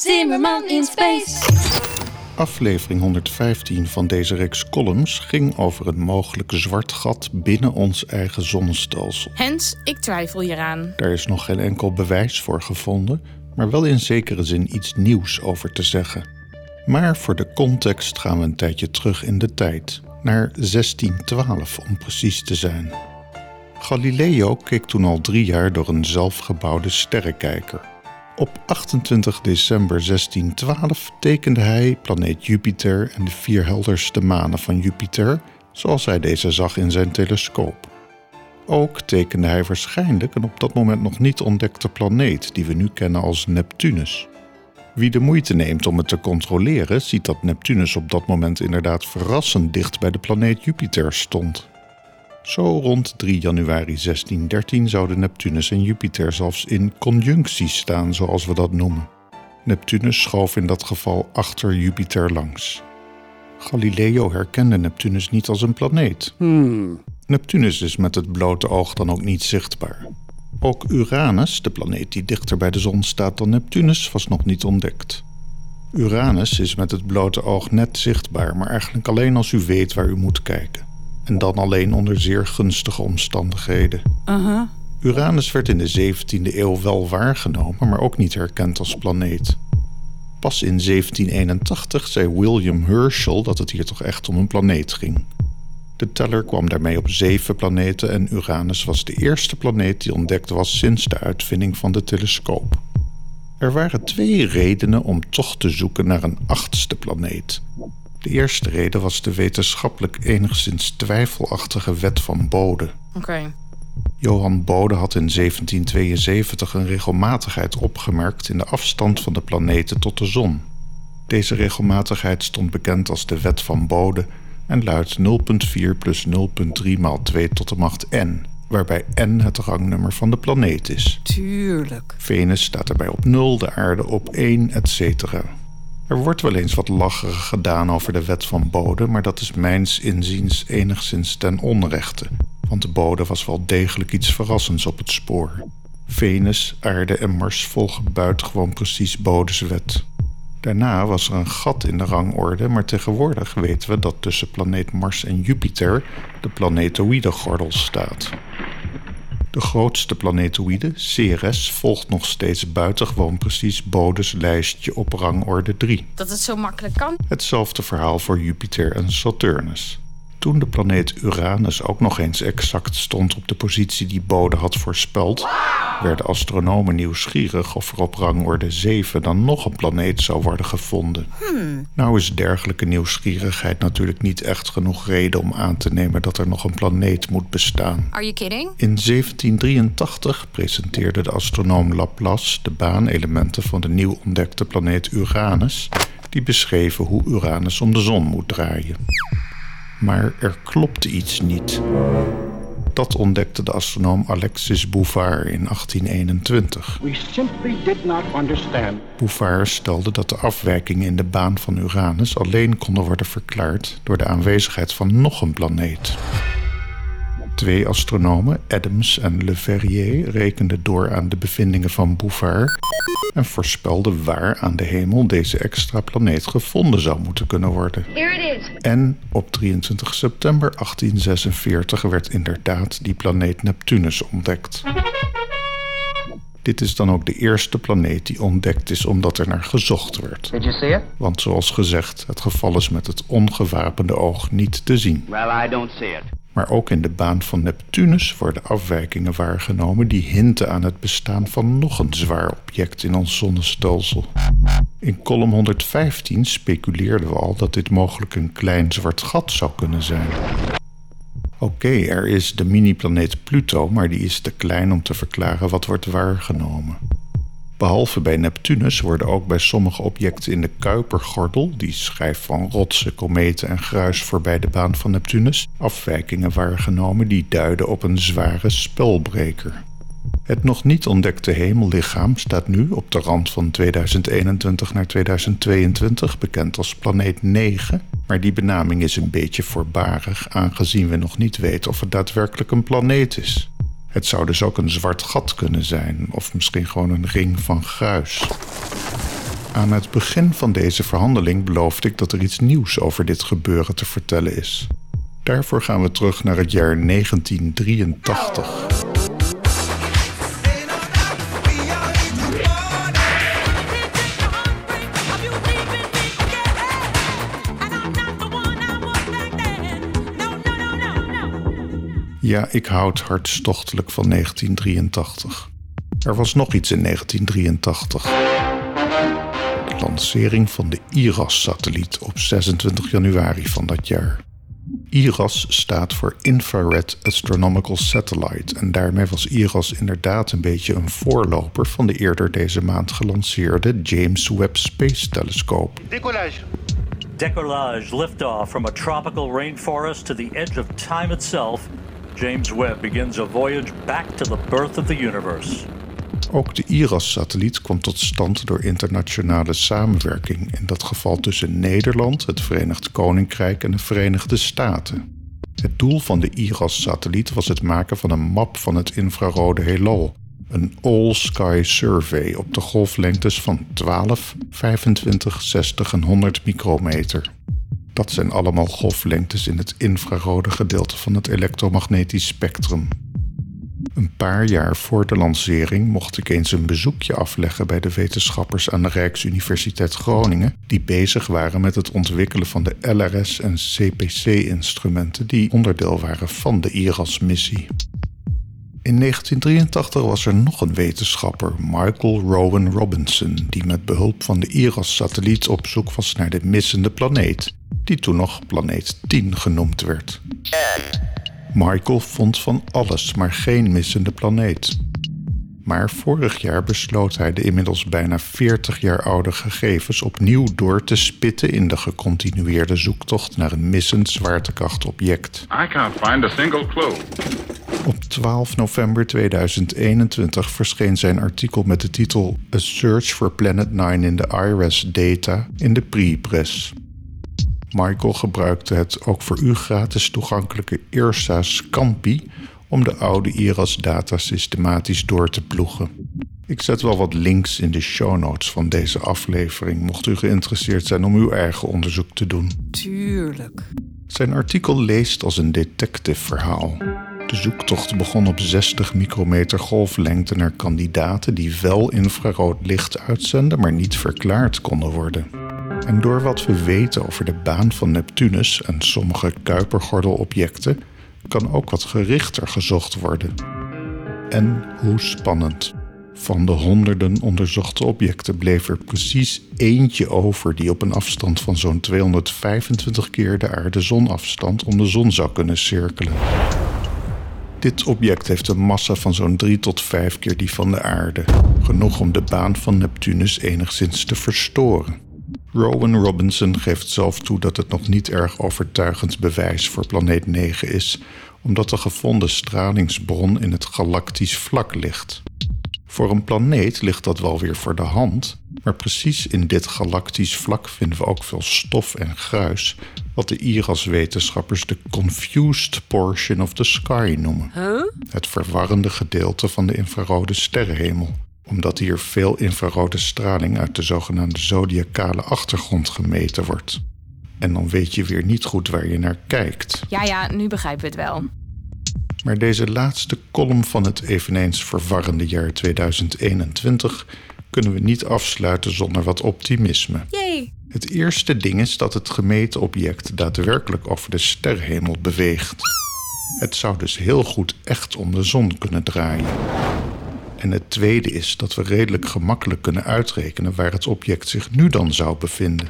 Zimmerman in Space. Aflevering 115 van deze reeks columns ging over een mogelijk zwart gat binnen ons eigen zonnestelsel. Hens, ik twijfel hieraan. Daar is nog geen enkel bewijs voor gevonden, maar wel in zekere zin iets nieuws over te zeggen. Maar voor de context gaan we een tijdje terug in de tijd, naar 1612 om precies te zijn. Galileo keek toen al drie jaar door een zelfgebouwde sterrenkijker. Op 28 december 1612 tekende hij planeet Jupiter en de vier helderste manen van Jupiter, zoals hij deze zag in zijn telescoop. Ook tekende hij waarschijnlijk een op dat moment nog niet ontdekte planeet die we nu kennen als Neptunus. Wie de moeite neemt om het te controleren, ziet dat Neptunus op dat moment inderdaad verrassend dicht bij de planeet Jupiter stond. Zo rond 3 januari 1613 zouden Neptunus en Jupiter zelfs in conjunctie staan, zoals we dat noemen. Neptunus schoof in dat geval achter Jupiter langs. Galileo herkende Neptunus niet als een planeet. Neptunus is met het blote oog dan ook niet zichtbaar. Ook Uranus, de planeet die dichter bij de zon staat dan Neptunus, was nog niet ontdekt. Uranus is met het blote oog net zichtbaar, maar eigenlijk alleen als u weet waar u moet kijken. En dan alleen onder zeer gunstige omstandigheden. Uranus werd in de 17e eeuw wel waargenomen, maar ook niet herkend als planeet. Pas in 1781 zei William Herschel dat het hier toch echt om een planeet ging. De teller kwam daarmee op zeven planeten en Uranus was de eerste planeet die ontdekt was sinds de uitvinding van de telescoop. Er waren twee redenen om toch te zoeken naar een achtste planeet. De eerste reden was de wetenschappelijk enigszins twijfelachtige wet van Bode. Oké. Johan Bode had in 1772 een regelmatigheid opgemerkt in de afstand van de planeten tot de zon. Deze regelmatigheid stond bekend als de wet van Bode en luidt 0,4 plus 0,3 maal 2 tot de macht n, waarbij n het rangnummer van de planeet is. Tuurlijk. Venus staat erbij op 0, de aarde op 1, etc. Er wordt wel eens wat lacherig gedaan over de wet van Bode, maar dat is mijns inziens enigszins ten onrechte. Want de Bode was wel degelijk iets verrassends op het spoor. Venus, aarde en Mars volgen buitengewoon precies Bode's wet. Daarna was er een gat in de rangorde, maar tegenwoordig weten we dat tussen planeet Mars en Jupiter de planetoïde gordel staat. De grootste planetoïde, Ceres, volgt nog steeds buitengewoon precies Bode's lijstje op rangorde 3. Dat het zo makkelijk kan. Hetzelfde verhaal voor Jupiter en Saturnus. Toen de planeet Uranus ook nog eens exact stond op de positie die Bode had voorspeld, werden astronomen nieuwsgierig of er op rangorde 7 dan nog een planeet zou worden gevonden. Nou is dergelijke nieuwsgierigheid natuurlijk niet echt genoeg reden om aan te nemen dat er nog een planeet moet bestaan. Are you kidding? In 1783 presenteerde de astronoom Laplace de baanelementen van de nieuw ontdekte planeet Uranus, die beschreven hoe Uranus om de zon moet draaien. Maar er klopte iets niet. Dat ontdekte de astronoom Alexis Bouvard in 1821. We simply did not understand. Bouvard stelde dat de afwijkingen in de baan van Uranus alleen konden worden verklaard door de aanwezigheid van nog een planeet. Twee astronomen, Adams en Le Verrier, rekenden door aan de bevindingen van Bouvard en voorspelden waar aan de hemel deze extra planeet gevonden zou moeten kunnen worden. Here it is. En op 23 september 1846 werd inderdaad die planeet Neptunus ontdekt. Dit is dan ook de eerste planeet die ontdekt is omdat er naar gezocht werd. Did you see it? Want zoals gezegd, het geval is met het ongewapende oog niet te zien. Well, I don't see it. Maar ook in de baan van Neptunus worden afwijkingen waargenomen die hinten aan het bestaan van nog een zwaar object in ons zonnestelsel. In column 115 speculeerden we al dat dit mogelijk een klein zwart gat zou kunnen zijn. Oké, er is de mini-planeet Pluto, maar die is te klein om te verklaren wat wordt waargenomen. Behalve bij Neptunus worden ook bij sommige objecten in de Kuipergordel, die schijf van rotsen, kometen en gruis voorbij de baan van Neptunus, afwijkingen waargenomen die duiden op een zware spelbreker. Het nog niet ontdekte hemellichaam staat nu op de rand van 2021 naar 2022 bekend als planeet 9, maar die benaming is een beetje voorbarig aangezien we nog niet weten of het daadwerkelijk een planeet is. Het zou dus ook een zwart gat kunnen zijn, of misschien gewoon een ring van gruis. Aan het begin van deze verhandeling beloofde ik dat er iets nieuws over dit gebeuren te vertellen is. Daarvoor gaan we terug naar het jaar 1983. Ja, ik houd hartstochtelijk van 1983. Er was nog iets in 1983. De lancering van de IRAS-satelliet op 26 januari van dat jaar. IRAS staat voor Infrared Astronomical Satellite en daarmee was IRAS inderdaad een beetje een voorloper van de eerder deze maand gelanceerde James Webb Space Telescope. Décollage. Decollage liftoff from a tropical rainforest to the edge of time itself. James Webb begins a voyage back to the birth of the universe. Ook de IRAS-satelliet kwam tot stand door internationale samenwerking, in dat geval tussen Nederland, het Verenigd Koninkrijk en de Verenigde Staten. Het doel van de IRAS-satelliet was het maken van een map van het infrarode heelal, een all-sky survey op de golflengtes van 12, 25, 60 en 100 micrometer. Dat zijn allemaal golflengtes in het infrarode gedeelte van het elektromagnetisch spectrum. Een paar jaar voor de lancering mocht ik eens een bezoekje afleggen bij de wetenschappers aan de Rijksuniversiteit Groningen, die bezig waren met het ontwikkelen van de LRS- en CPC-instrumenten die onderdeel waren van de IRAS-missie. In 1983 was er nog een wetenschapper, Michael Rowan Robinson, die met behulp van de IRAS-satelliet op zoek was naar de missende planeet, die toen nog planeet 10 genoemd werd. Michael vond van alles, maar geen missende planeet. Maar vorig jaar besloot hij de inmiddels bijna 40 jaar oude gegevens opnieuw door te spitten in de gecontinueerde zoektocht naar een missend zwaartekrachtobject. I can't find a single clue. Op 12 november 2021 verscheen zijn artikel met de titel A Search for Planet 9 in the IRAS Data in de Pre-Press. Michael gebruikte het ook voor u gratis toegankelijke IRSA Scampi om de oude IRAS-data systematisch door te ploegen. Ik zet wel wat links in de show notes van deze aflevering, mocht u geïnteresseerd zijn om uw eigen onderzoek te doen. Tuurlijk. Zijn artikel leest als een detective-verhaal. De zoektocht begon op 60 micrometer golflengte naar kandidaten die wel infrarood licht uitzenden, maar niet verklaard konden worden. En door wat we weten over de baan van Neptunus en sommige Kuipergordelobjecten, kan ook wat gerichter gezocht worden. En hoe spannend. Van de honderden onderzochte objecten bleef er precies eentje over die op een afstand van zo'n 225 keer de aarde-zonafstand om de zon zou kunnen cirkelen. Dit object heeft een massa van zo'n 3 tot 5 keer die van de aarde, genoeg om de baan van Neptunus enigszins te verstoren. Rowan Robinson geeft zelf toe dat het nog niet erg overtuigend bewijs voor planeet 9 is, omdat de gevonden stralingsbron in het galactisch vlak ligt. Voor een planeet ligt dat wel weer voor de hand, maar precies in dit galactisch vlak vinden we ook veel stof en gruis, wat de IRAS-wetenschappers de confused portion of the sky noemen. Het verwarrende gedeelte van de infrarode sterrenhemel omdat hier veel infrarode straling uit de zogenaamde zodiacale achtergrond gemeten wordt. En dan weet je weer niet goed waar je naar kijkt. Ja, ja, nu begrijpen we het wel. Maar deze laatste kolom van het eveneens verwarrende jaar 2021 kunnen we niet afsluiten zonder wat optimisme. Jee. Het eerste ding is dat het gemeten object daadwerkelijk over de sterrenhemel beweegt. Het zou dus heel goed echt om de zon kunnen draaien. En het tweede is dat we redelijk gemakkelijk kunnen uitrekenen waar het object zich nu dan zou bevinden.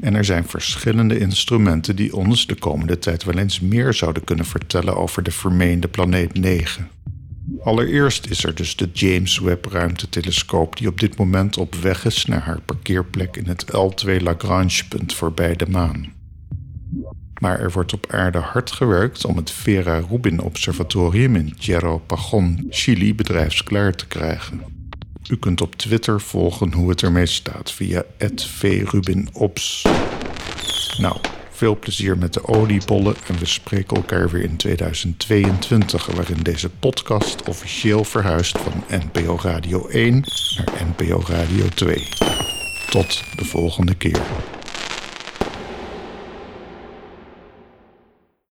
En er zijn verschillende instrumenten die ons de komende tijd wel eens meer zouden kunnen vertellen over de vermeende planeet 9. Allereerst is er dus de James Webb ruimtetelescoop die op dit moment op weg is naar haar parkeerplek in het L2 Lagrange-punt voorbij de maan. Maar er wordt op aarde hard gewerkt om het Vera Rubin Observatorium in Cerro Pajon, Chili bedrijfsklaar te krijgen. U kunt op Twitter volgen hoe het ermee staat via @vrubinobs. Nou, Veel plezier met de oliebollen en we spreken elkaar weer in 2022, waarin deze podcast officieel verhuist van NPO Radio 1 naar NPO Radio 2. Tot de volgende keer.